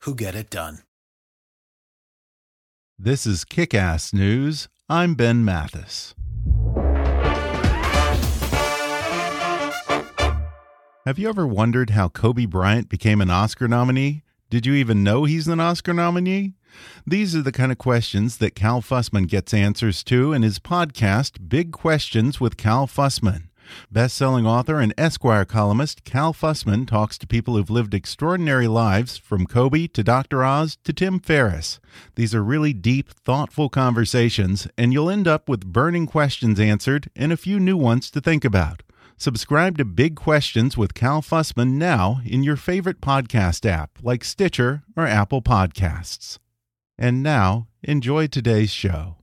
who get it done. This is Kick Ass News. I'm Ben Mathis. Have you ever wondered how Kobe Bryant became an Oscar nominee? Did you even know he's an Oscar nominee? These are the kind of questions that Cal Fussman gets answers to in his podcast, Big Questions with Cal Fussman. Best-selling author and Esquire columnist Cal Fussman talks to people who've lived extraordinary lives, from Kobe to Dr. Oz to Tim Ferriss. These are really deep, thoughtful conversations, and you'll end up with burning questions answered and a few new ones to think about. Subscribe to Big Questions with Cal Fussman now in your favorite podcast app like Stitcher or Apple Podcasts. And now, enjoy today's show.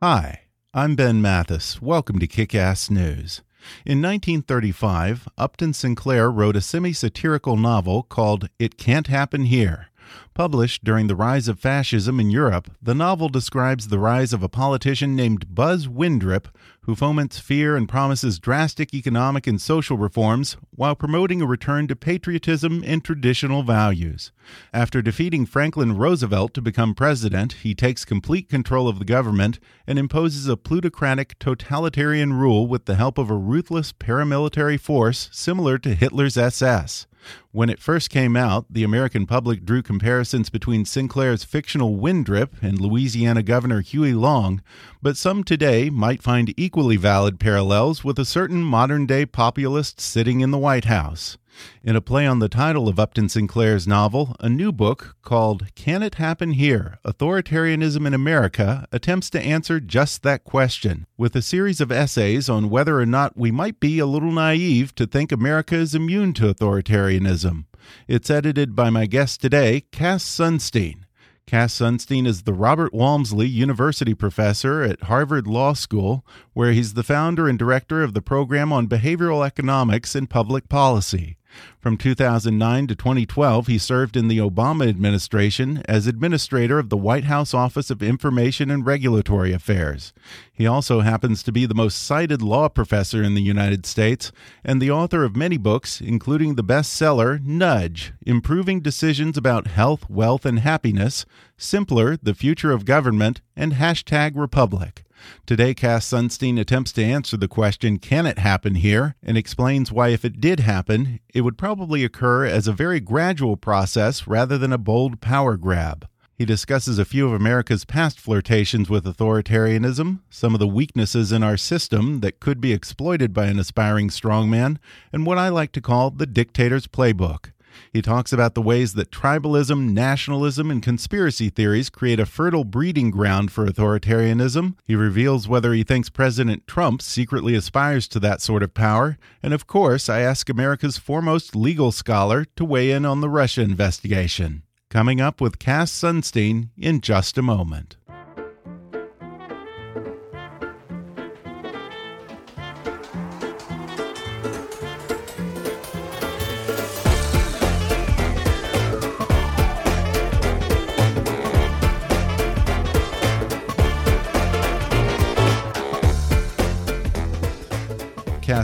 Hi, I'm Ben Mathis. Welcome to Kick Ass News. In 1935, Upton Sinclair wrote a semi satirical novel called It Can't Happen Here. Published during the rise of fascism in Europe, the novel describes the rise of a politician named Buzz Windrip who foments fear and promises drastic economic and social reforms while promoting a return to patriotism and traditional values. After defeating Franklin Roosevelt to become president, he takes complete control of the government and imposes a plutocratic totalitarian rule with the help of a ruthless paramilitary force similar to Hitler's SS. When it first came out, the American public drew comparisons between Sinclair's fictional Windrip and Louisiana Governor Huey Long, but some today might find equally valid parallels with a certain modern day populist sitting in the White House. In a play on the title of Upton Sinclair's novel, a new book called Can It Happen Here? Authoritarianism in America attempts to answer just that question, with a series of essays on whether or not we might be a little naive to think America is immune to authoritarianism. It's edited by my guest today, Cass Sunstein. Cass Sunstein is the Robert Walmsley University professor at Harvard Law School, where he's the founder and director of the program on behavioral economics and public policy. From 2009 to 2012, he served in the Obama administration as administrator of the White House Office of Information and Regulatory Affairs. He also happens to be the most cited law professor in the United States and the author of many books, including the bestseller Nudge Improving Decisions About Health, Wealth, and Happiness, Simpler, The Future of Government, and Hashtag Republic. Today, Cass Sunstein attempts to answer the question, can it happen here? and explains why, if it did happen, it would probably occur as a very gradual process rather than a bold power grab. He discusses a few of America's past flirtations with authoritarianism, some of the weaknesses in our system that could be exploited by an aspiring strongman, and what I like to call the dictator's playbook. He talks about the ways that tribalism, nationalism, and conspiracy theories create a fertile breeding ground for authoritarianism. He reveals whether he thinks President Trump secretly aspires to that sort of power. And of course, I ask America's foremost legal scholar to weigh in on the Russia investigation. Coming up with Cass Sunstein in just a moment.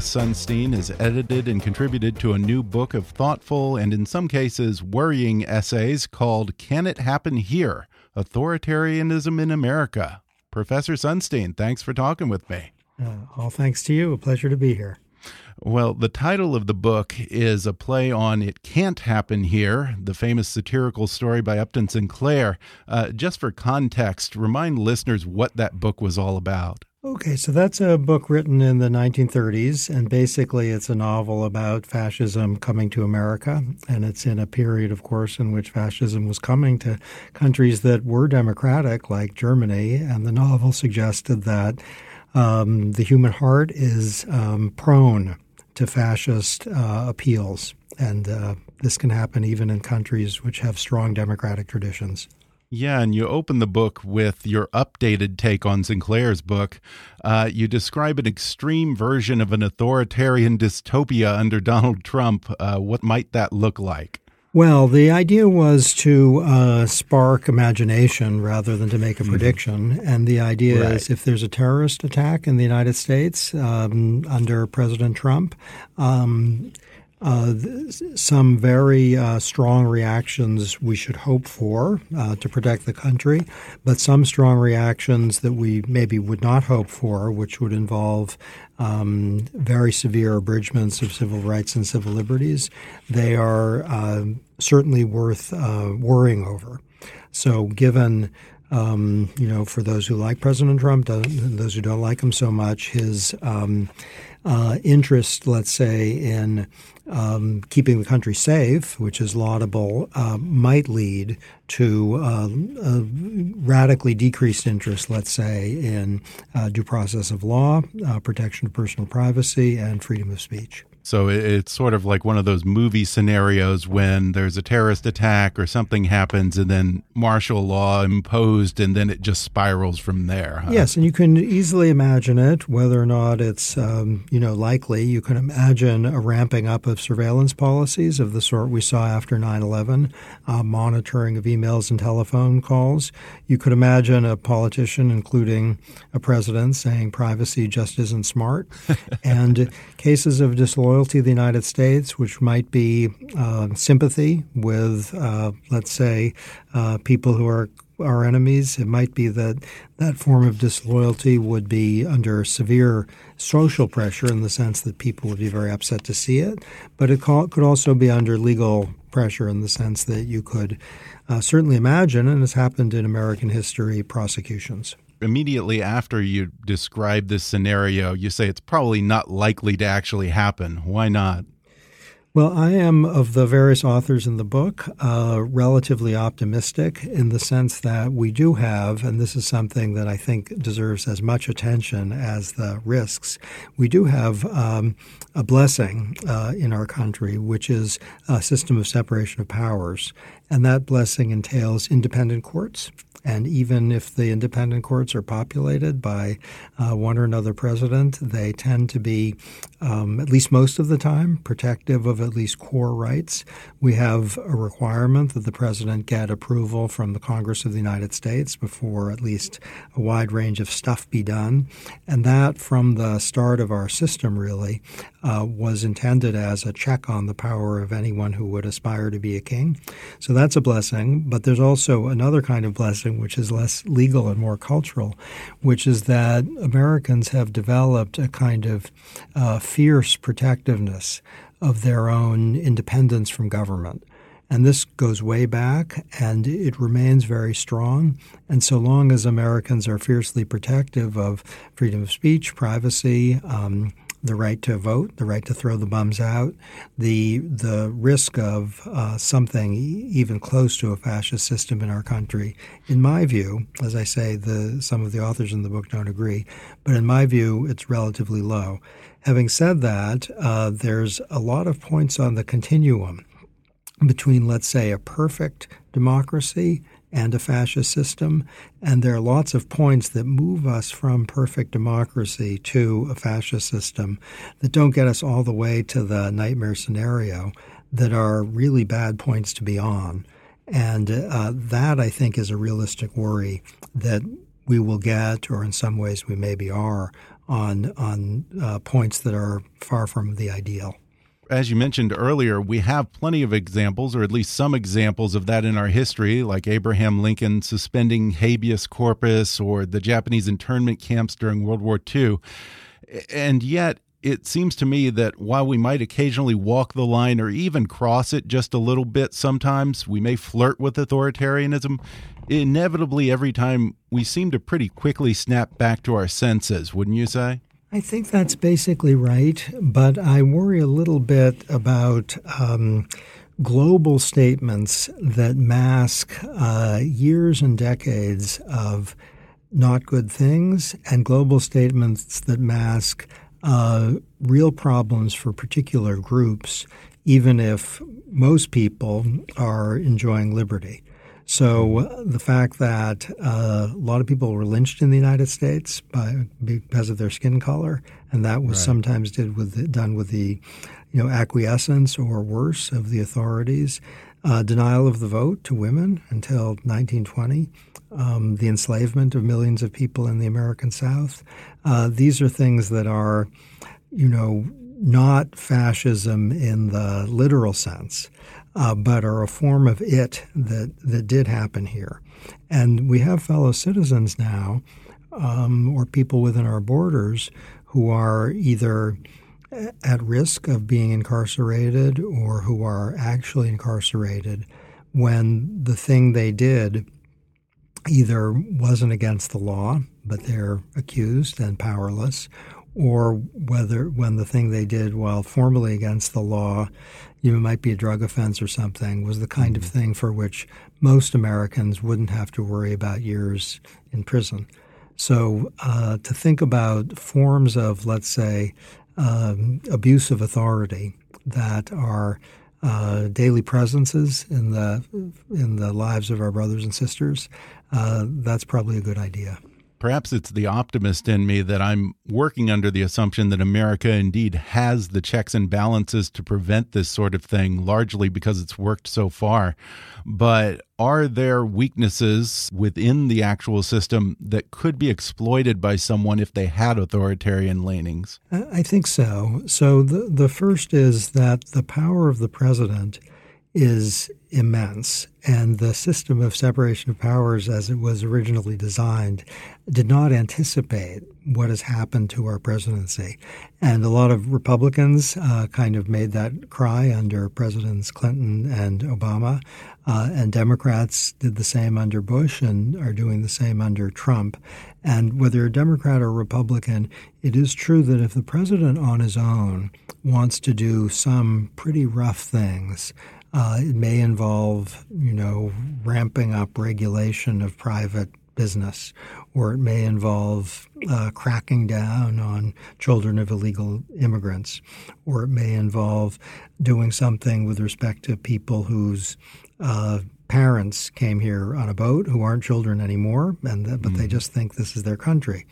Cass Sunstein has edited and contributed to a new book of thoughtful and, in some cases, worrying essays called Can It Happen Here? Authoritarianism in America. Professor Sunstein, thanks for talking with me. Uh, all thanks to you. A pleasure to be here. Well, the title of the book is a play on It Can't Happen Here, the famous satirical story by Upton Sinclair. Uh, just for context, remind listeners what that book was all about. Okay, so that's a book written in the 1930s, and basically it's a novel about fascism coming to America. And it's in a period, of course, in which fascism was coming to countries that were democratic, like Germany. And the novel suggested that um, the human heart is um, prone to fascist uh, appeals. And uh, this can happen even in countries which have strong democratic traditions. Yeah, and you open the book with your updated take on Sinclair's book. Uh, you describe an extreme version of an authoritarian dystopia under Donald Trump. Uh, what might that look like? Well, the idea was to uh, spark imagination rather than to make a mm-hmm. prediction. -hmm. And the idea right. is if there's a terrorist attack in the United States um, under President Trump, um, uh, some very uh, strong reactions we should hope for uh, to protect the country, but some strong reactions that we maybe would not hope for, which would involve um, very severe abridgments of civil rights and civil liberties, they are uh, certainly worth uh, worrying over. So, given um, you know, for those who like President Trump, those who don't like him so much, his um, uh, interest, let's say, in um, keeping the country safe, which is laudable, uh, might lead to uh, radically decreased interest, let's say, in uh, due process of law, uh, protection of personal privacy, and freedom of speech. So it's sort of like one of those movie scenarios when there's a terrorist attack or something happens and then martial law imposed and then it just spirals from there. Huh? Yes, and you can easily imagine it, whether or not it's um, you know likely. You can imagine a ramping up of surveillance policies of the sort we saw after 9/11, uh, monitoring of emails and telephone calls. You could imagine a politician, including a president, saying privacy just isn't smart, and cases of disloyalty to the United States, which might be uh, sympathy with, uh, let's say, uh, people who are our enemies. It might be that that form of disloyalty would be under severe social pressure in the sense that people would be very upset to see it, but it could also be under legal pressure in the sense that you could uh, certainly imagine, and has happened in American history, prosecutions immediately after you describe this scenario, you say it's probably not likely to actually happen. Why not? Well, I am of the various authors in the book uh, relatively optimistic in the sense that we do have, and this is something that I think deserves as much attention as the risks, we do have um, a blessing uh, in our country, which is a system of separation of powers. And that blessing entails independent courts. And even if the independent courts are populated by uh, one or another president, they tend to be, um, at least most of the time, protective of at least core rights. We have a requirement that the president get approval from the Congress of the United States before at least a wide range of stuff be done. And that, from the start of our system, really, uh, was intended as a check on the power of anyone who would aspire to be a king. So that's a blessing. But there's also another kind of blessing which is less legal and more cultural, which is that Americans have developed a kind of uh, fierce protectiveness of their own independence from government. And this goes way back and it remains very strong. And so long as Americans are fiercely protective of freedom of speech, privacy, um, the right to vote, the right to throw the bums out, the the risk of uh, something even close to a fascist system in our country. In my view, as I say, the some of the authors in the book don't agree, but in my view, it's relatively low. Having said that, uh, there's a lot of points on the continuum between, let's say, a perfect democracy and a fascist system. And there are lots of points that move us from perfect democracy to a fascist system that don't get us all the way to the nightmare scenario that are really bad points to be on. And uh, that, I think, is a realistic worry that we will get, or in some ways we maybe are, on, on uh, points that are far from the ideal as you mentioned earlier, we have plenty of examples, or at least some examples of that in our history, like Abraham Lincoln suspending habeas corpus or the Japanese internment camps during World War II. And yet, it seems to me that while we might occasionally walk the line or even cross it just a little bit sometimes, we may flirt with authoritarianism. Inevitably, every time we seem to pretty quickly snap back to our senses, wouldn't you say? I think that's basically right, but I worry a little bit about um, global statements that mask uh, years and decades of not good things and global statements that mask uh, real problems for particular groups, even if most people are enjoying liberty. So the fact that uh, a lot of people were lynched in the United States by, because of their skin color, and that was right. sometimes did with the, done with the, you know, acquiescence or worse of the authorities. Uh, denial of the vote to women until 1920, um, the enslavement of millions of people in the American South. Uh, these are things that are, you know, not fascism in the literal sense, uh, but are a form of it that, that did happen here. And we have fellow citizens now, um, or people within our borders, who are either at risk of being incarcerated or who are actually incarcerated when the thing they did either wasn't against the law, but they're accused and powerless, or whether when the thing they did while formally against the law, you know, might be a drug offense or something, was the kind of mm-hmm. thing for which most Americans wouldn't have to worry about years in prison. So uh, to think about forms of, let's say, um, abuse of authority that are uh, daily presences in the in the lives of our brothers and sisters, uh, that's probably a good idea. Perhaps it's the optimist in me that I'm working under the assumption that America indeed has the checks and balances to prevent this sort of thing, largely because it's worked so far. But are there weaknesses within the actual system that could be exploited by someone if they had authoritarian leanings? I think so. So the, the first is that the power of the president is immense. And the system of separation of powers, as it was originally designed, did not anticipate what has happened to our presidency. And a lot of Republicans uh, kind of made that cry under Presidents Clinton and Obama. Uh, and Democrats did the same under Bush and are doing the same under Trump. And whether you're a Democrat or Republican, it is true that if the president on his own wants to do some pretty rough things, uh, it may involve, you know, ramping up regulation of private business, or it may involve uh, cracking down on children of illegal immigrants, or it may involve doing something with respect to people whose uh, parents came here on a boat who aren't children anymore, and but mm. they just think this is their country.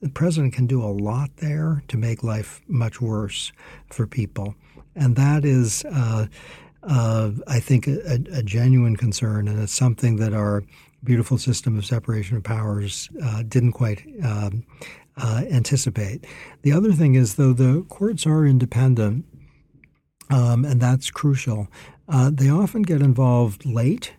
The president can do a lot there to make life much worse for people, and that is uh, uh, I think, a, a, genuine concern, and it's something that our beautiful system of separation of powers uh, didn't quite um, uh, anticipate. The other thing is, though the courts are independent, um, and that's crucial, uh, they often get involved late,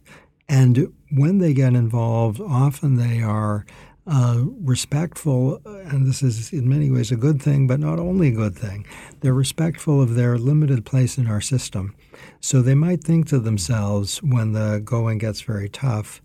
and when they get involved, often they are uh, respectful, and this is in many ways a good thing, but not only a good thing. They're respectful of their limited place in our system. So they might think to themselves when the going gets very tough,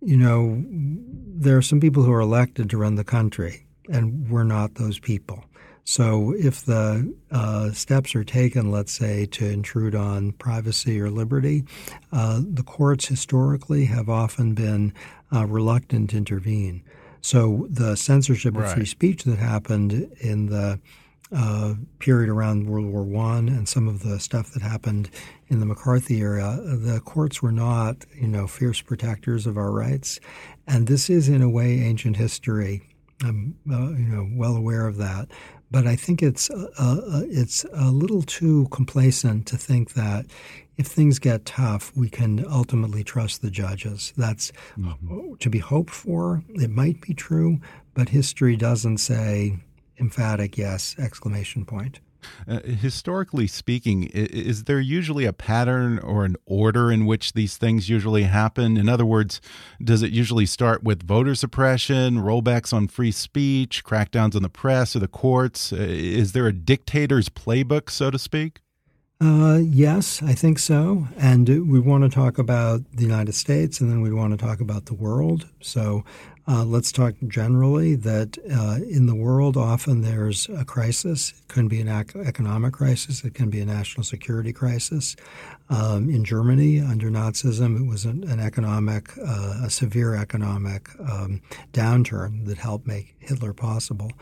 you know, there are some people who are elected to run the country, and we're not those people. So if the uh, steps are taken, let's say, to intrude on privacy or liberty, uh, the courts historically have often been uh, reluctant to intervene. So the censorship right. of free speech that happened in the uh, period around World War One and some of the stuff that happened in the McCarthy era, the courts were not, you know, fierce protectors of our rights, and this is in a way ancient history. I'm, uh, you know, well aware of that, but I think it's uh, uh, it's a little too complacent to think that if things get tough, we can ultimately trust the judges. That's mm-hmm. to be hoped for. It might be true, but history doesn't say emphatic yes exclamation point. Uh, historically speaking, is there usually a pattern or an order in which these things usually happen? In other words, does it usually start with voter suppression, rollbacks on free speech, crackdowns on the press or the courts? Uh, is there a dictator's playbook, so to speak? Uh, yes, I think so. And we want to talk about the United States and then we want to talk about the world. So uh, let's talk generally that uh, in the world, often there's a crisis. It can be an economic crisis, it can be a national security crisis. Um, in Germany, under Nazism, it was an, an economic, uh, a severe economic um, downturn that helped make Hitler possible.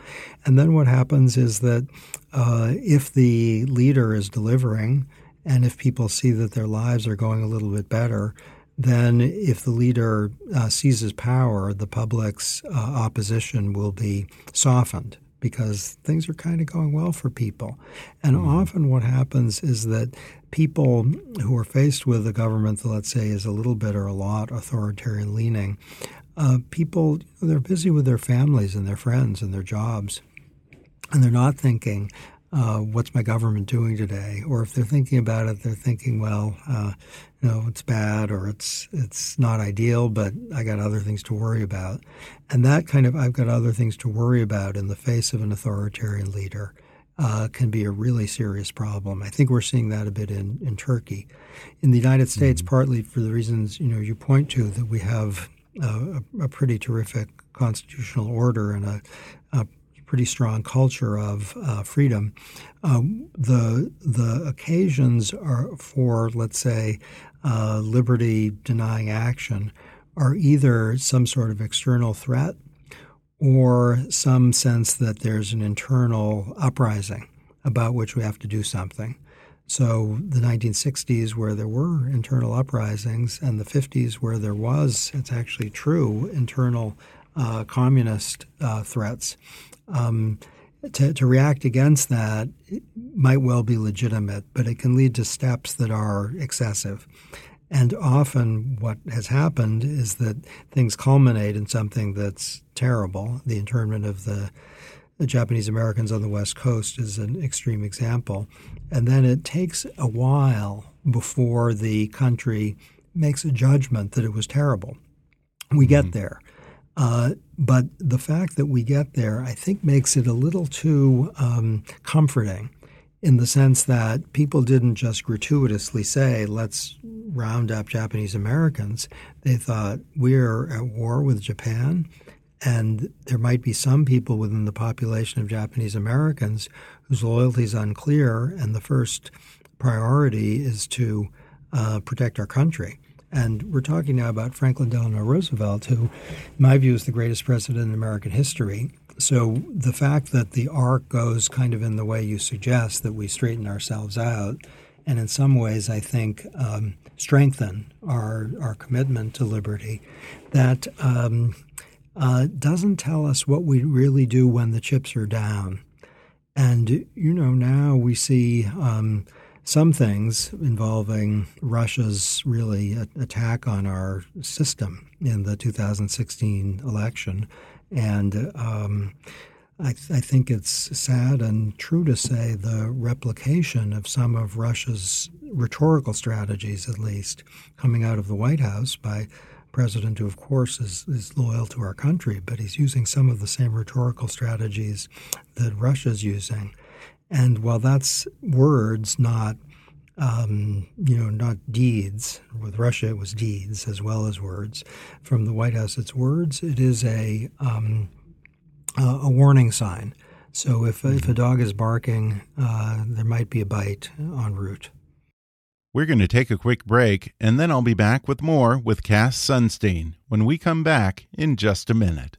And then what happens is that uh, if the leader is delivering, and if people see that their lives are going a little bit better, then if the leader uh, seizes power, the public's uh, opposition will be softened because things are kind of going well for people. And mm-hmm. often what happens is that people who are faced with a government that, let's say, is a little bit or a lot authoritarian leaning, uh, people, they're busy with their families and their friends and their jobs. And they're not thinking, uh, what's my government doing today? Or if they're thinking about it, they're thinking, well, uh, you know, it's bad or it's it's not ideal, but I got other things to worry about. And that kind of I've got other things to worry about in the face of an authoritarian leader uh, can be a really serious problem. I think we're seeing that a bit in, in Turkey. In the United States, mm-hmm. partly for the reasons you know you point to that we have a, a pretty terrific constitutional order and a, a pretty strong culture of uh, freedom. Um, the the occasions are for, let's say, uh, liberty denying action are either some sort of external threat or some sense that there's an internal uprising about which we have to do something. So the 1960s, where there were internal uprisings, and the 50s, where there was, it's actually true, internal uh, communist uh, threats um, to, to react against that might well be legitimate, but it can lead to steps that are excessive. And often, what has happened is that things culminate in something that's terrible. The internment of the, the Japanese Americans on the West Coast is an extreme example. And then it takes a while before the country makes a judgment that it was terrible. We get mm-hmm. there. Uh, but the fact that we get there, I think, makes it a little too um, comforting in the sense that people didn't just gratuitously say, let's round up Japanese Americans. They thought, we're at war with Japan. And there might be some people within the population of Japanese Americans whose loyalty is unclear, and the first priority is to uh, protect our country. And we're talking now about Franklin Delano Roosevelt, who, in my view, is the greatest president in American history. So the fact that the arc goes kind of in the way you suggest, that we straighten ourselves out, and in some ways, I think, um, strengthen our, our commitment to liberty, that um, uh, doesn't tell us what we really do when the chips are down. And, you know, now we see. Um, some things involving Russia's really attack on our system in the 2016 election. And um, I, th- I, think it's sad and true to say the replication of some of Russia's rhetorical strategies, at least, coming out of the White House by president who, of course, is, is loyal to our country, but he's using some of the same rhetorical strategies that Russia's using. And while that's words, not um, you know, not deeds. With Russia, it was deeds as well as words. From the White House, it's words. It is a um, uh, a warning sign. So if if a dog is barking, uh, there might be a bite en route. We're going to take a quick break, and then I'll be back with more with Cass Sunstein when we come back in just a minute.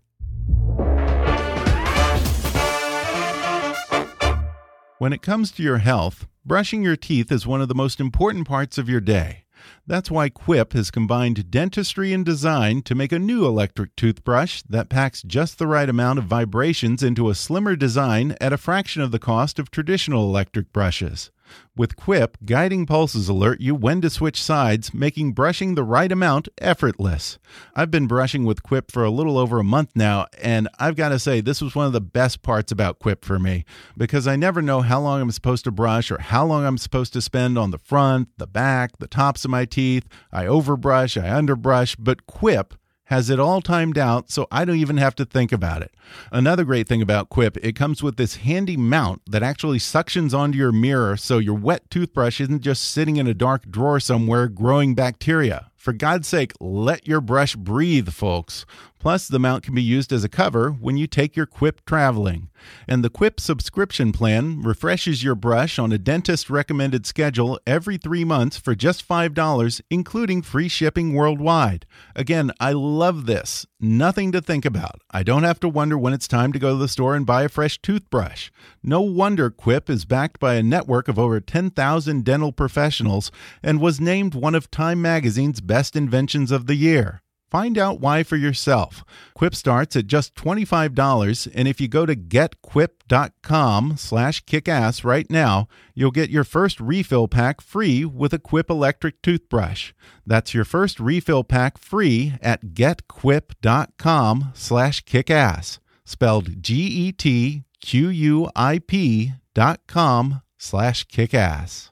When it comes to your health, brushing your teeth is one of the most important parts of your day. That's why Quip has combined dentistry and design to make a new electric toothbrush that packs just the right amount of vibrations into a slimmer design at a fraction of the cost of traditional electric brushes. With Quip, guiding pulses alert you when to switch sides, making brushing the right amount effortless. I've been brushing with Quip for a little over a month now, and I've got to say, this was one of the best parts about Quip for me because I never know how long I'm supposed to brush or how long I'm supposed to spend on the front, the back, the tops of my teeth. I overbrush, I underbrush, but Quip has it all timed out so I don't even have to think about it. Another great thing about Quip, it comes with this handy mount that actually suctions onto your mirror so your wet toothbrush isn't just sitting in a dark drawer somewhere growing bacteria. For God's sake, let your brush breathe, folks. Plus, the mount can be used as a cover when you take your Quip traveling. And the Quip subscription plan refreshes your brush on a dentist recommended schedule every three months for just $5, including free shipping worldwide. Again, I love this. Nothing to think about. I don't have to wonder when it's time to go to the store and buy a fresh toothbrush. No wonder Quip is backed by a network of over 10,000 dental professionals and was named one of Time Magazine's best inventions of the year. Find out why for yourself. Quip starts at just $25, and if you go to getquip.com slash kickass right now, you'll get your first refill pack free with a Quip electric toothbrush. That's your first refill pack free at getquip.com slash kickass. Spelled G-E-T-Q-U-I-P dot com slash kickass.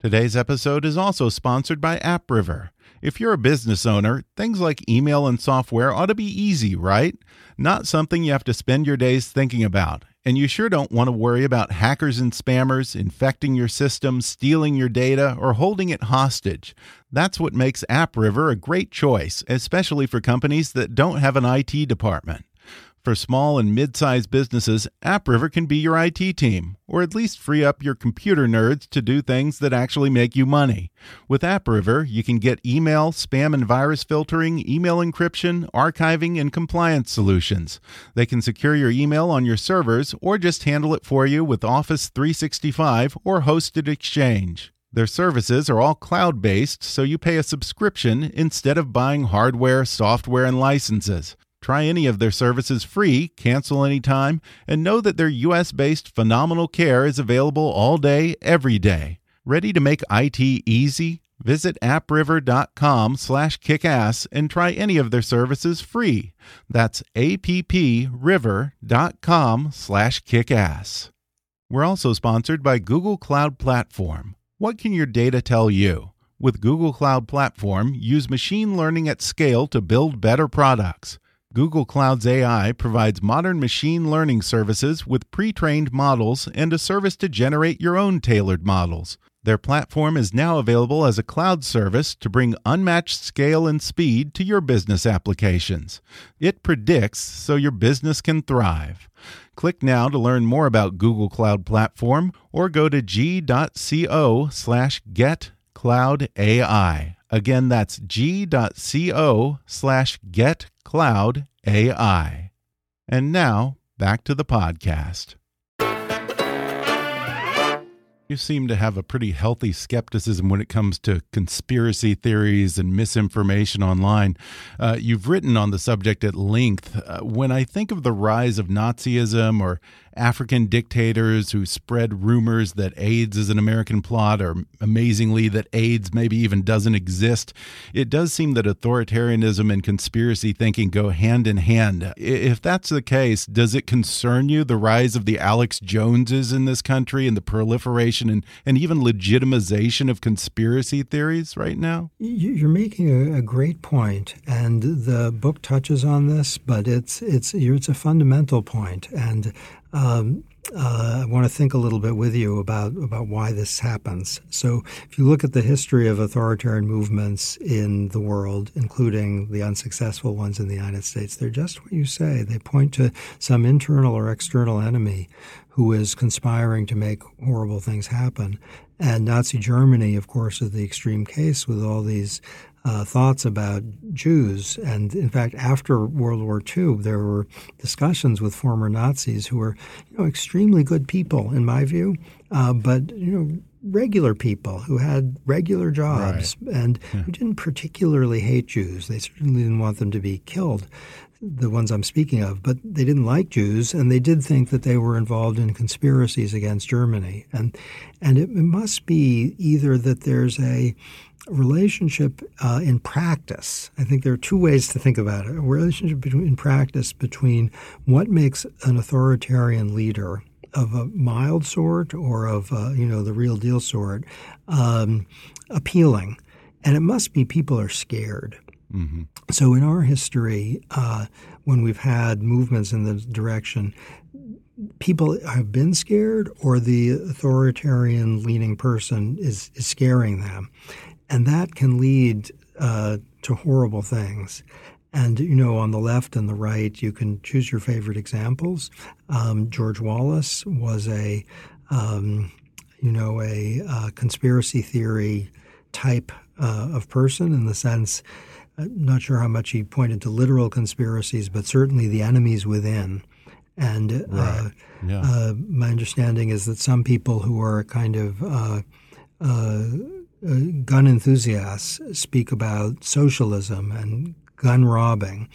Today's episode is also sponsored by AppRiver. If you're a business owner, things like email and software ought to be easy, right? Not something you have to spend your days thinking about. And you sure don't want to worry about hackers and spammers infecting your system, stealing your data, or holding it hostage. That's what makes AppRiver a great choice, especially for companies that don't have an IT department. For small and mid sized businesses, AppRiver can be your IT team, or at least free up your computer nerds to do things that actually make you money. With AppRiver, you can get email, spam and virus filtering, email encryption, archiving, and compliance solutions. They can secure your email on your servers or just handle it for you with Office 365 or hosted Exchange. Their services are all cloud based, so you pay a subscription instead of buying hardware, software, and licenses. Try any of their services free, cancel anytime, and know that their US based phenomenal care is available all day, every day. Ready to make IT easy? Visit appriver.com slash kickass and try any of their services free. That's appriver.com slash kickass. We're also sponsored by Google Cloud Platform. What can your data tell you? With Google Cloud Platform, use machine learning at scale to build better products. Google Cloud's AI provides modern machine learning services with pre trained models and a service to generate your own tailored models. Their platform is now available as a cloud service to bring unmatched scale and speed to your business applications. It predicts so your business can thrive. Click now to learn more about Google Cloud Platform or go to g.co slash getcloudai. Again, that's g.co slash getcloudai. And now, back to the podcast. You seem to have a pretty healthy skepticism when it comes to conspiracy theories and misinformation online. Uh, you've written on the subject at length. Uh, when I think of the rise of Nazism or African dictators who spread rumors that AIDS is an American plot, or amazingly, that AIDS maybe even doesn't exist. It does seem that authoritarianism and conspiracy thinking go hand in hand. If that's the case, does it concern you the rise of the Alex Joneses in this country and the proliferation and, and even legitimization of conspiracy theories right now? You're making a, great point, and the book touches on this, but it's it's it's a fundamental point, and um, uh, I want to think a little bit with you about, about why this happens. So, if you look at the history of authoritarian movements in the world, including the unsuccessful ones in the United States, they're just what you say. They point to some internal or external enemy who is conspiring to make horrible things happen. And Nazi Germany, of course, is the extreme case with all these uh, thoughts about Jews. And in fact, after World War II, there were discussions with former Nazis who were, you know, extremely good people in my view, uh, but you know, regular people who had regular jobs right. and yeah. who didn't particularly hate Jews. They certainly didn't want them to be killed. the ones I'm speaking of, but they didn't like Jews, and they did think that they were involved in conspiracies against Germany. And and it, it must be either that there's a relationship uh, in practice. I think there are two ways to think about it: a relationship between in practice between what makes an authoritarian leader of a mild sort or of uh, you know the real deal sort um, appealing, and it must be people are scared. Mm-hmm. So in our history, uh, when we've had movements in the direction, people have been scared, or the authoritarian leaning person is, is scaring them, and that can lead uh, to horrible things. And, you know, on the left and the right, you can choose your favorite examples. Um, George Wallace was a, um, you know, a, a, conspiracy theory type uh, of person in the sense, I'm uh, not sure how much he pointed to literal conspiracies, but certainly the enemies within. And uh, yeah. uh, my understanding is that some people who are kind of uh, uh, gun enthusiasts speak about socialism and gun robbing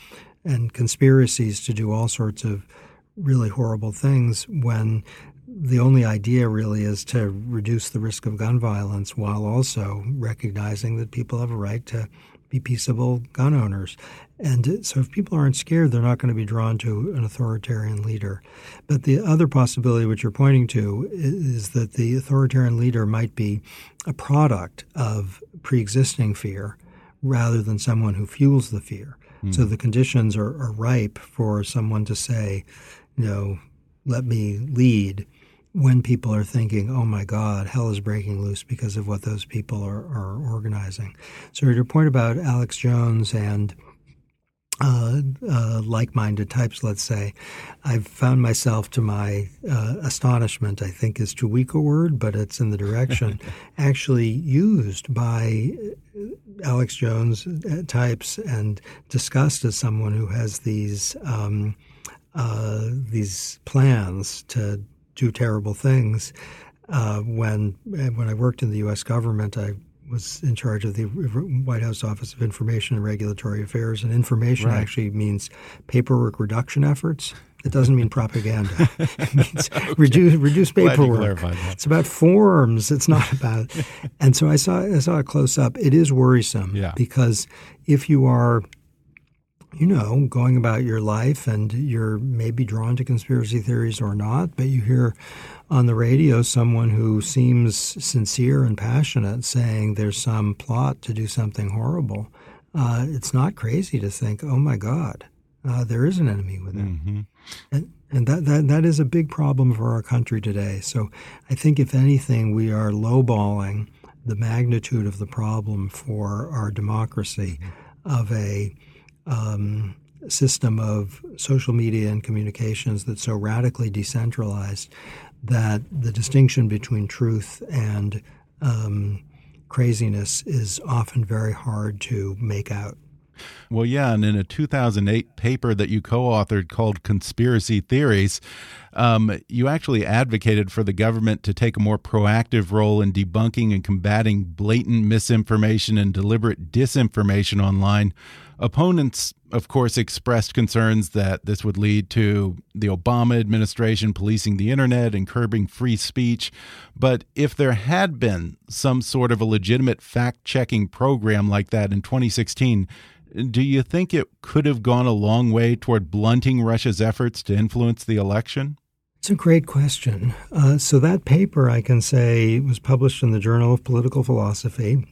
and conspiracies to do all sorts of really horrible things when the only idea really is to reduce the risk of gun violence while also recognizing that people have a right to be peaceable gun owners. And so if people aren't scared, they're not going to be drawn to an authoritarian leader. But the other possibility, which you're pointing to, is that the authoritarian leader might be a product of pre existing fear rather than someone who fuels the fear. Mm. So the conditions are, are ripe for someone to say, you know, let me lead when people are thinking, oh my God, hell is breaking loose because of what those people are, are organizing. So, your point about Alex Jones and uh, uh, like-minded types, let's say, I've found myself, to my uh, astonishment, I think is too weak a word, but it's in the direction, actually used by uh, Alex Jones uh, types and discussed as someone who has these um, uh, these plans to do terrible things. Uh, when uh, when I worked in the U.S. government, I was in charge of the White House Office of Information and Regulatory Affairs, and information right. actually means paperwork reduction efforts. It doesn't mean propaganda. It means okay. reduce reduce paperwork. It's about forms. It's not about. and so I saw I saw a close up. It is worrisome yeah. because if you are you know, going about your life and you're maybe drawn to conspiracy theories or not, but you hear on the radio someone who seems sincere and passionate saying there's some plot to do something horrible. Uh, it's not crazy to think, oh my God, uh, there is an enemy within. Mm-hmm. And, and that, that, that is a big problem for our country today. So I think, if anything, we are lowballing the magnitude of the problem for our democracy of a um, system of social media and communications that's so radically decentralized that the distinction between truth and um, craziness is often very hard to make out. Well, yeah, and in a 2008 paper that you co authored called Conspiracy Theories, um, you actually advocated for the government to take a more proactive role in debunking and combating blatant misinformation and deliberate disinformation online Opponents, of course, expressed concerns that this would lead to the Obama administration policing the internet and curbing free speech. But if there had been some sort of a legitimate fact checking program like that in 2016, do you think it could have gone a long way toward blunting Russia's efforts to influence the election? It's a great question. Uh, so, that paper, I can say, was published in the Journal of Political Philosophy.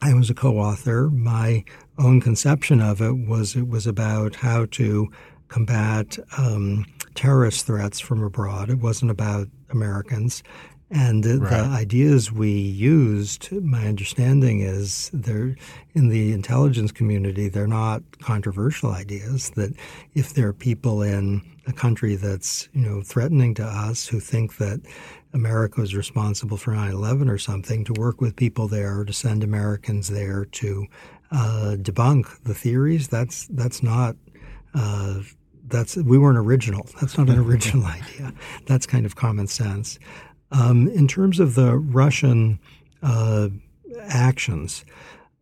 I was a co author. My own conception of it was it was about how to combat um, terrorist threats from abroad. It wasn't about Americans. And the, right. the, ideas we used, my understanding is they're in the intelligence community, they're not controversial ideas. That if there are people in a country that's, you know, threatening to us who think that America was responsible for 9 11 or something, to work with people there, to send Americans there to uh, debunk the theories. That's that's not uh, that's we weren't original. That's not an original idea. That's kind of common sense. Um, in terms of the Russian uh, actions,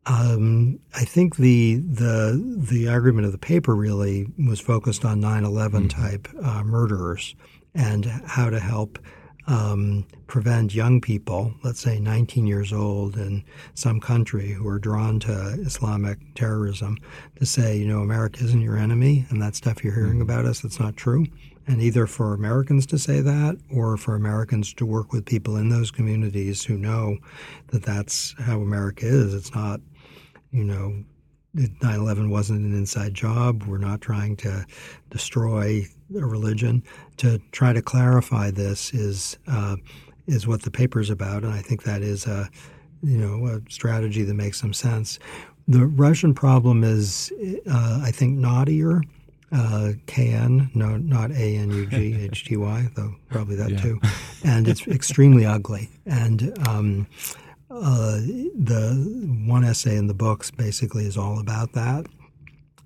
Um, I think the the the argument of the paper really was focused on 9/11 mm-hmm. type uh, murderers and how to help um, prevent young people, let's say 19 years old in some country who are drawn to Islamic terrorism, to say, you know, America isn't your enemy, and that stuff you're hearing mm-hmm. about us, that's not true. And either for Americans to say that or for Americans to work with people in those communities who know that that's how America is. It's not, you know, 9 11 wasn't an inside job. We're not trying to destroy a religion. To try to clarify this is, uh, is what the paper is about. And I think that is a, you know, a strategy that makes some sense. The Russian problem is, uh, I think, knottier. uh, KN, no, not A N U G H T Y, though probably that yeah. too. And it's extremely ugly. And um, the one essay in the books basically is all about that.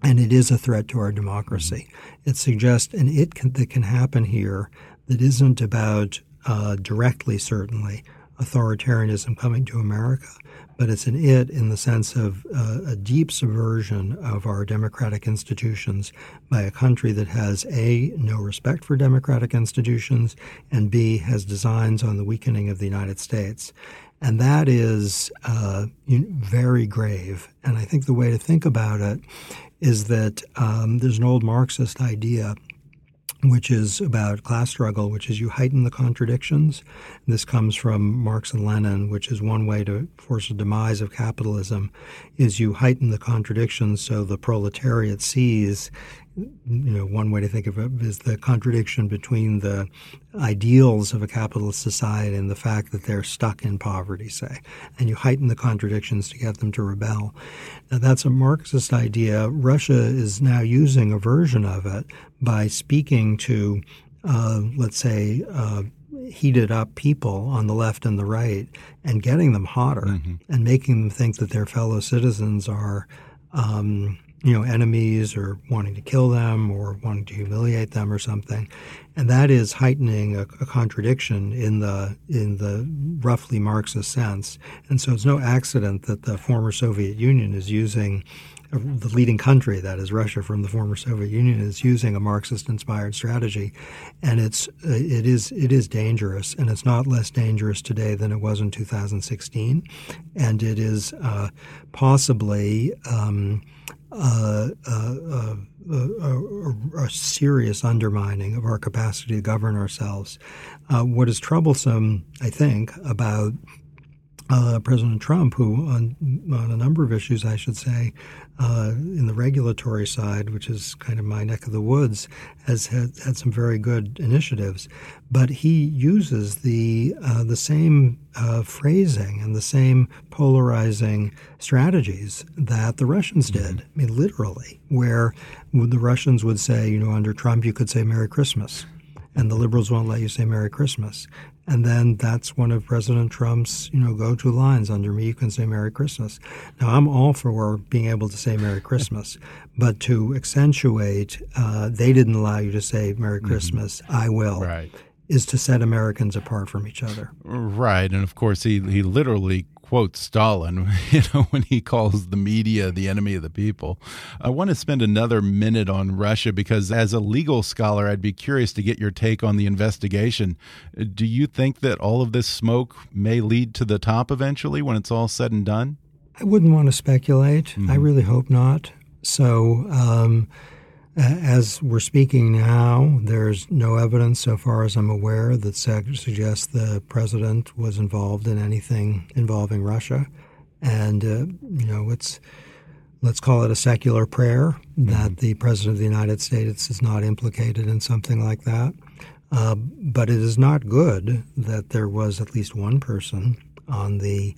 And it is a threat to our democracy. It suggests, an it can, that can happen here that isn't about uh, directly, certainly, authoritarianism coming to America, but it's an it in the sense of uh, a deep subversion of our democratic institutions by a country that has A, no respect for democratic institutions, and B, has designs on the weakening of the United States. And that is uh, very grave. And I think the way to think about it is that um, there's an old Marxist idea which is about class struggle, which is you heighten the contradictions. This comes from Marx and Lenin, which is one way to force a demise of capitalism, is you heighten the contradictions so the proletariat sees you know, one way to think of it is the contradiction between the ideals of a capitalist society and the fact that they're stuck in poverty, say, and you heighten the contradictions to get them to rebel. Now, that's a Marxist idea. Russia is now using a version of it by speaking to, uh, let's say, uh, heated up people on the left and the right and getting them hotter mm-hmm. and making them think that their fellow citizens are. Um, you know, enemies or wanting to kill them or wanting to humiliate them or something. And that is heightening a, a, contradiction in the in the roughly Marxist sense. And so it's no accident that the former Soviet Union is using the leading country, that is Russia from the former Soviet Union, is using a Marxist-inspired strategy, and it's it is it is dangerous, and it's not less dangerous today than it was in 2016, and it is uh, possibly. Um, uh, uh, a, a, serious undermining of our capacity to govern ourselves. Uh, what is troublesome, I think, about uh, President Trump, who on, on, a number of issues, I should say, uh, in the regulatory side, which is kind of my neck of the woods, has had, had some very good initiatives. But he uses the uh, the same uh, phrasing and the same polarizing strategies that the Russians mm-hmm. did. I mean, literally, where the Russians would say, you know, under Trump, you could say Merry Christmas and the liberals won't let you say Merry Christmas. And then that's one of President Trump's, you know, go-to lines. Under me, you can say Merry Christmas. Now, I'm all for being able to say Merry Christmas, but to accentuate, uh, they didn't allow you to say Merry mm-hmm. Christmas. Mm-hmm. I will. Right. Is to set Americans apart from each other. Right, and of course, he he literally quotes Stalin, you know, when he calls the media the enemy of the people. I want to spend another minute on Russia because, as a legal scholar, I'd be curious to get your take on the investigation. Do you think that all of this smoke may lead to the top eventually when it's all said and done? I wouldn't want to speculate. Mm -hmm. I mm-hmm. really hope not. So, um, as we're speaking now, there's no evidence, so far as I'm aware, that suggests the president was involved in anything involving Russia. And, uh, you know, it's, let's call it a secular prayer that mm-hmm. the president of the United States is not implicated in something like that. Uh, but it is not good that there was at least one person on the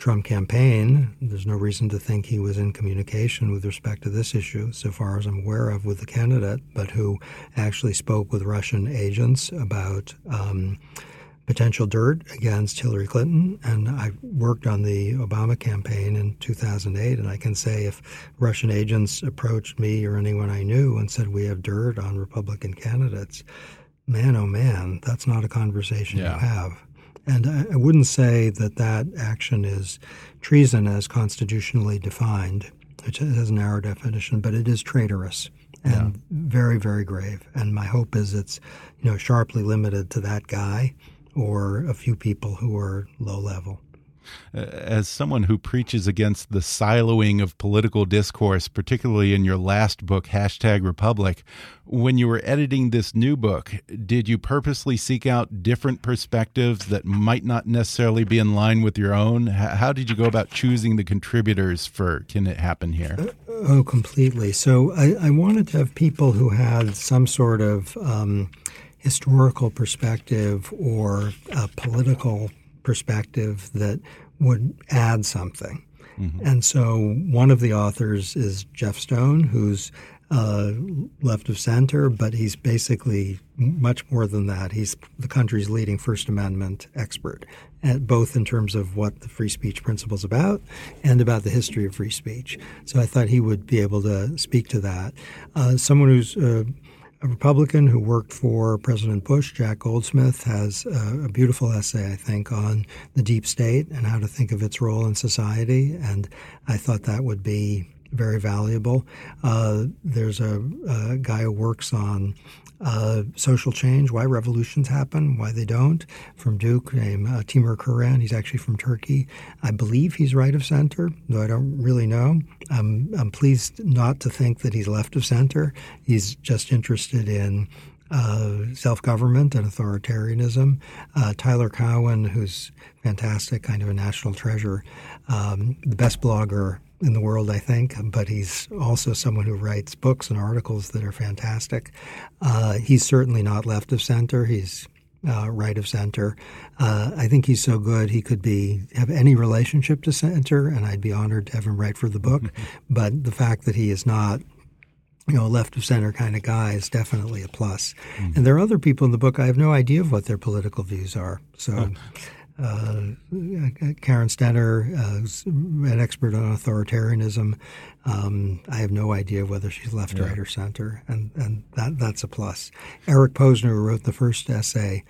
Trump campaign, there's no reason to think he was in communication with respect to this issue, so far as I'm aware of, with the candidate, but who actually spoke with Russian agents about um, potential dirt against Hillary Clinton. And I worked on the Obama campaign in 2008, and I can say if Russian agents approached me or anyone I knew and said, We have dirt on Republican candidates, man, oh man, that's not a conversation yeah. you have. And I, I wouldn't say that that action is treason as constitutionally defined, which has a narrow definition, but it is traitorous and yeah. very, very grave. And my hope is it's, you know, sharply limited to that guy or a few people who are low level. Uh, as someone who preaches against the siloing of political discourse, particularly in your last book, Hashtag Republic, when you were editing this new book, did you purposely seek out different perspectives that might not necessarily be in line with your own? How did you go about choosing the contributors for Can It Happen Here? Uh, oh, completely. So I, I, wanted to have people who had some sort of um, historical perspective or a political perspective that would add something. Mm-hmm. And so one of the authors is Jeff Stone, who's uh, left of center, but he's basically much more than that. He's the country's leading First Amendment expert, both in terms of what the free speech principle is about and about the history of free speech. So I thought he would be able to speak to that. Uh, someone who's uh, a Republican who worked for President Bush, Jack Goldsmith, has a, a, beautiful essay, I think, on the deep state and how to think of its role in society. And I thought that would be very valuable. Uh, there's a, a, guy who works on uh, social change, why revolutions happen, why they don't, from Duke named uh, Timur Kuran. He's actually from Turkey. I believe he's right of center, though I don't really know. I'm, I'm pleased not to think that he's left of center. He's just interested in uh, self government and authoritarianism. Uh, Tyler Cowen, who's fantastic, kind of a national treasure, um, the best blogger in the world, I think, but he's also someone who writes books and articles that are fantastic. Uh, he's certainly not left of center. He's uh, right of center. Uh, I think he's so good he could be have any relationship to center, and I'd be honored to have him write for the book. but the fact that he is not you know, a left of center kind of guy is definitely a plus. Mm-hmm. And there are other people in the book I have no idea of what their political views are. So uh, Karen Stenner, uh, an expert on authoritarianism. Um, I have no idea whether she's left, yeah. right, or center, and, and that, that's a plus. Eric Posner, who wrote the first essay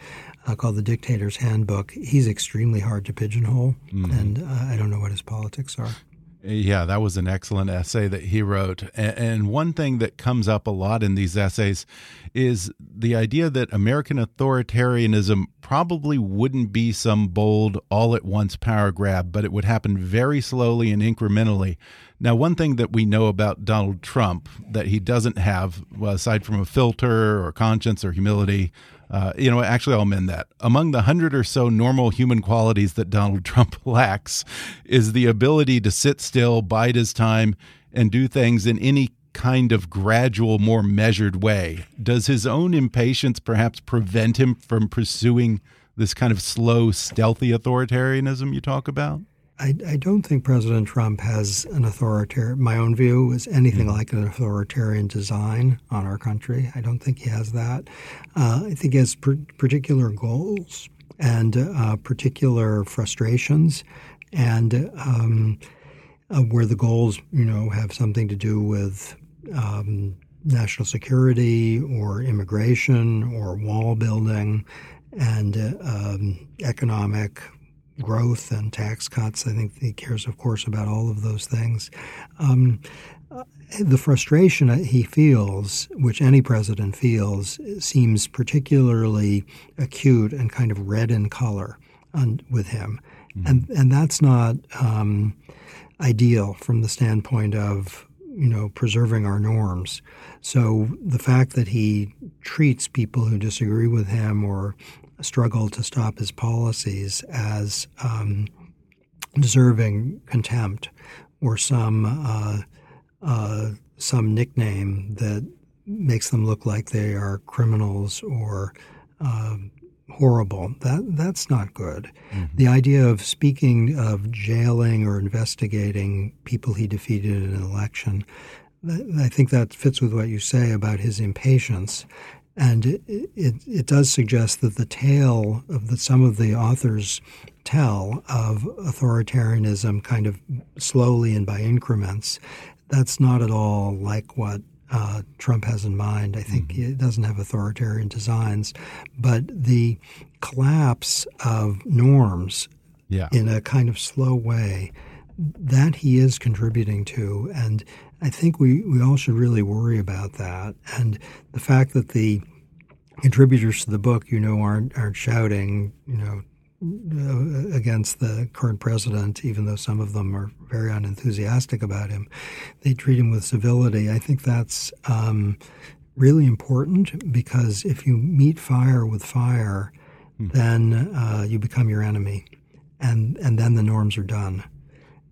uh, called The Dictator's Handbook, he's extremely hard to pigeonhole, mm-hmm. and uh, I don't know what his politics are. Yeah, that was an excellent essay that he wrote. And one thing that comes up a lot in these essays is the idea that American authoritarianism probably wouldn't be some bold, all at once power grab, but it would happen very slowly and incrementally. Now, one thing that we know about Donald Trump that he doesn't have, aside from a filter or conscience or humility, uh, you know, actually, I'll amend that. Among the hundred or so normal human qualities that Donald Trump lacks is the ability to sit still, bide his time, and do things in any kind of gradual, more measured way. Does his own impatience perhaps prevent him from pursuing this kind of slow, stealthy authoritarianism you talk about? I, I, don't think President Trump has an authoritarian, my own view is anything mm-hmm. like an authoritarian design on our country. I don't think he has that. Uh, I think he has per- particular goals and uh, particular frustrations, and um, uh, where the goals, you know, have something to do with um, national security or immigration or wall building and uh, um, economic growth and tax cuts. I think he cares, of course, about all of those things. Um, the frustration he feels, which any president feels, seems particularly acute and kind of red in color on, with him, mm-hmm. and and that's not um, ideal from the standpoint of you know preserving our norms. So the fact that he treats people who disagree with him or struggle to stop his policies as um, deserving contempt or some uh, uh, some nickname that makes them look like they are criminals or uh, horrible. That that's not good. Mm-hmm. The idea of speaking of jailing or investigating people he defeated in an election, I think that fits with what you say about his impatience and it, it, it, does suggest that the tale of that some of the authors tell of authoritarianism kind of slowly and by increments, that's not at all like what uh, Trump has in mind. I think mm-hmm. it doesn't have authoritarian designs, but the collapse of norms yeah. in a kind of slow way that he is contributing to. And I think we, we all should really worry about that. And the fact that the contributors to the book, you know, aren't aren't shouting, you know, uh, against the current president, even though some of them are very unenthusiastic about him. They treat him with civility. I think that's um, really important because if you meet fire with fire, hmm. then uh, you become your enemy, and and then the norms are done.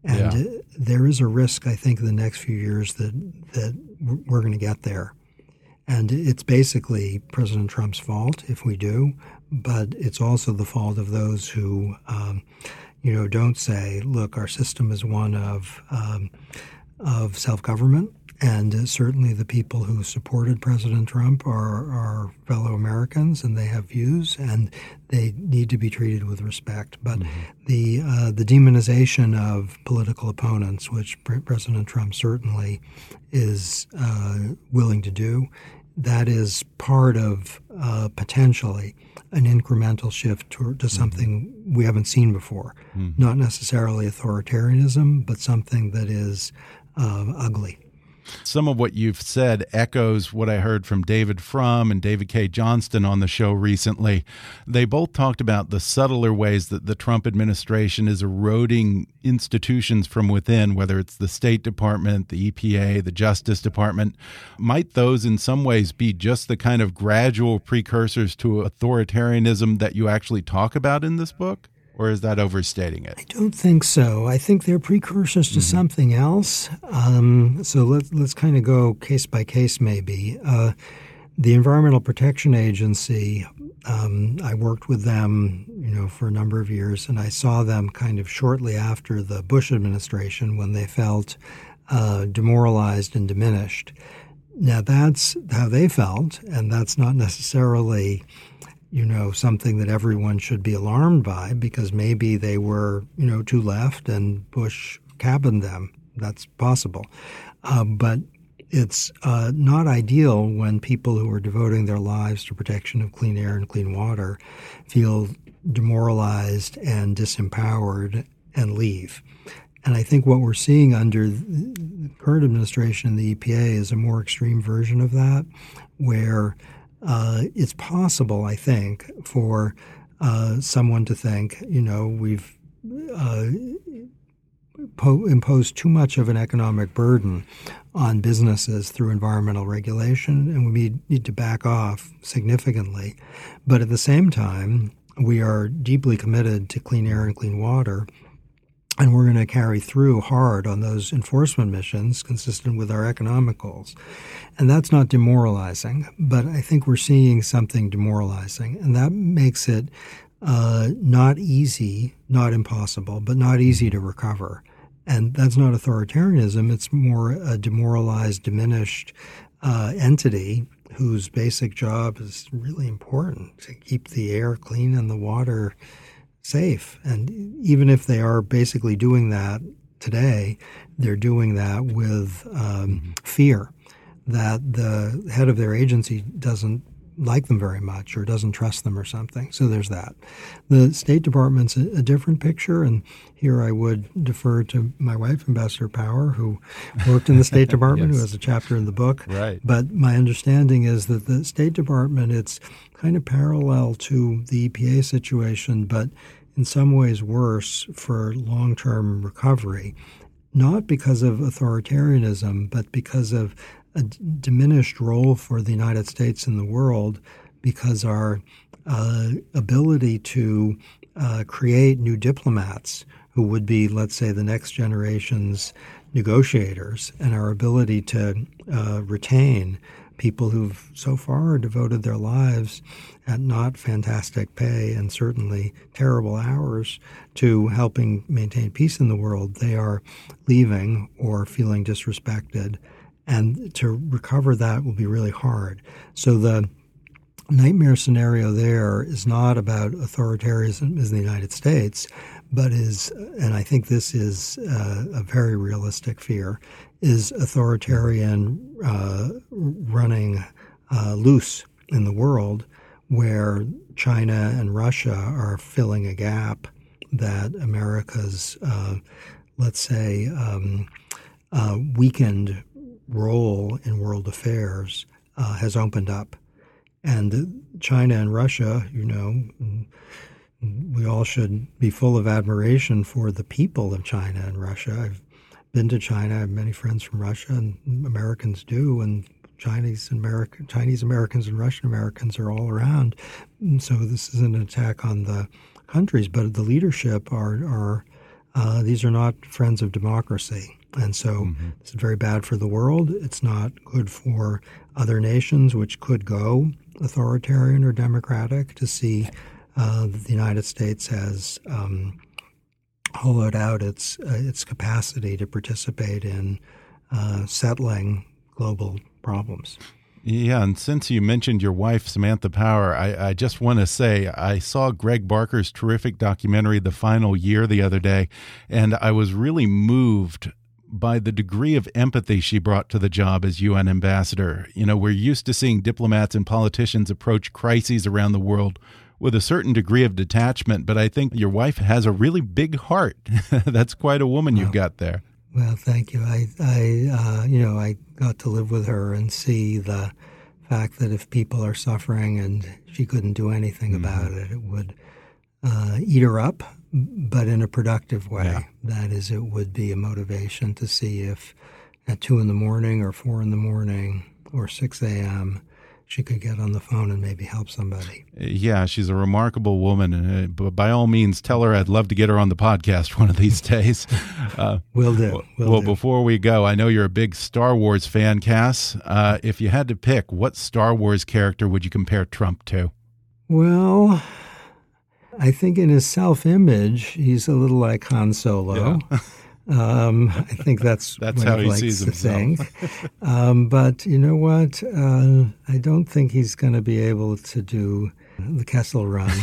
And yeah. there is a risk, I think, in the next few years that that we're going to get there. And it's basically President Trump's fault if we do, but it's also the fault of those who, um, you know, don't say, "Look, our system is one of um, of self government." And uh, certainly, the people who supported President Trump are, are fellow Americans, and they have views, and they need to be treated with respect. But mm-hmm. the uh, the demonization of political opponents, which President Trump certainly is uh, willing to do, that is part of uh, potentially an incremental shift to, to mm-hmm. something mm-hmm. we haven't seen before. Mm-hmm. Not necessarily authoritarianism, but something that is uh, ugly. Some of what you've said echoes what I heard from David Frum and David Cay Johnston on the show recently. They both talked about the subtler ways that the Trump administration is eroding institutions from within, whether it's the State Department, the EPA, the Justice Department. Might those in some ways be just the kind of gradual precursors to authoritarianism that you actually talk about in this book? Or is that overstating it? I don't think so. I think they're precursors to mm-hmm. something else. Um, so let's let's kind of go case by case, maybe. Uh, the Environmental Protection Agency. Um, I worked with them, you know, for a number of years, and I saw them kind of shortly after the Bush administration when they felt uh, demoralized and diminished. Now that's how they felt, and that's not necessarily you know, something that everyone should be alarmed by because maybe they were, you know, too left and Bush cabined them. That's possible. Uh, but it's uh, not ideal when people who are devoting their lives to protection of clean air and clean water feel demoralized and disempowered and leave. And I think what we're seeing under the current administration the EPA is a more extreme version of that, where uh, it's possible, I think, for uh, someone to think, you know, we've uh, po- imposed too much of an economic burden on businesses through environmental regulation, and we need to back off significantly. But at the same time, we are deeply committed to clean air and clean water and we're going to carry through hard on those enforcement missions consistent with our economic goals. And that's not demoralizing, but I think we're seeing something demoralizing. And that makes it uh, not easy, not impossible, but not easy to recover. And that's not authoritarianism, it's more a demoralized, diminished uh, entity whose basic job is really important to keep the air clean and the water safe. And even if they are basically doing that today, they're doing that with um, mm-hmm. fear that the head of their agency doesn't like them very much or doesn't trust them or something. So there's that. The State Department's a, a, different picture, and here I would defer to my wife, Ambassador Power, who worked in the State Department, yes. who has a chapter in the book. Right. But my understanding is that the State Department, it's kind of parallel to the EPA situation, but in some ways worse for long term recovery, not because of authoritarianism, but because of a diminished role for the United States in the world, because our uh, ability to uh, create new diplomats who would be, let's say, the next generation's negotiators, and our ability to uh, retain people who've so far devoted their lives at not fantastic pay and certainly terrible hours to helping maintain peace in the world, they are leaving or feeling disrespected. And to recover that will be really hard. So the nightmare scenario there is not about authoritarianism in the United States, but is, and I think this is uh, a very realistic fear, is authoritarian uh, running uh, loose in the world where China and Russia are filling a gap that America's, uh, let's say, um, uh, weakened role in world affairs uh, has opened up. And China and Russia, you know, we all should be full of admiration for the people of China and Russia. I've been to China. I have many friends from Russia, and Americans do, and Chinese American Chinese Americans and Russian Americans are all around. So this is an attack on the countries, but the leadership are are uh, these are not friends of democracy. And so mm-hmm. it's very bad for the world. It's not good for other nations, which could go authoritarian or democratic, to see uh, that the United States has um, hollowed out its uh, its capacity to participate in uh, settling global problems. Yeah, and since you mentioned your wife, Samantha Power, I, I just want to say I saw Greg Barker's terrific documentary, The Final Year, the other day, and I was really moved by the degree of empathy she brought to the job as UN ambassador. You know, we're used to seeing diplomats and politicians approach crises around the world with a certain degree of detachment, but I think your wife has a really big heart. That's quite a woman you've got there. Well, thank you. I, I, uh, you know, I got to live with her and see the fact that if people are suffering and she couldn't do anything mm -hmm. about it, it would uh, eat her up but in a productive way. Yeah. That is, it would be a motivation to see if at two in the morning or four in the morning or 6 a.m., she could get on the phone and maybe help somebody. Yeah, she's a remarkable woman. And uh, by all means, tell her I'd love to get her on the podcast one of these days. Uh, Will do. Will well, do. before we go, I know you're a big Star Wars fan, Cass. Uh, if you had to pick, what Star Wars character would you compare Trump to? Well, I think in his self image, he's a little like Han Solo. Yeah. Um, I think that's, that's how he, sees himself. um, but you know what? Uh, I don't think he's going to be able to do the Kessel Run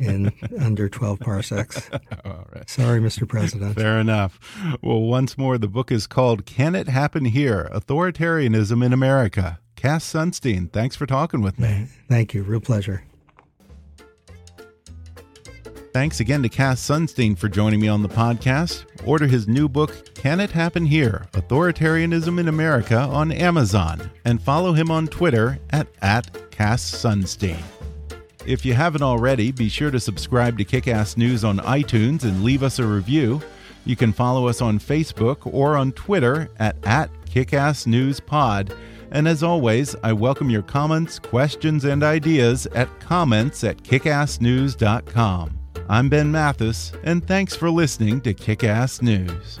in under 12 parsecs. All right. Sorry, Mr. President. Fair enough. Well, once more, the book is called Can It Happen Here? Authoritarianism in America. Cass Sunstein, thanks for talking with me. Thank you. Real pleasure. Thanks again to Cass Sunstein for joining me on the podcast. Order his new book, Can It Happen Here? Authoritarianism in America on Amazon and follow him on Twitter at, at Cass Sunstein. If you haven't already, be sure to subscribe to Kickass News on iTunes and leave us a review. You can follow us on Facebook or on Twitter at, at KickassNewsPod. And as always, I welcome your comments, questions, and ideas at comments at kickassnews.com. I'm Ben Mathis, and thanks for listening to Kick Ass News.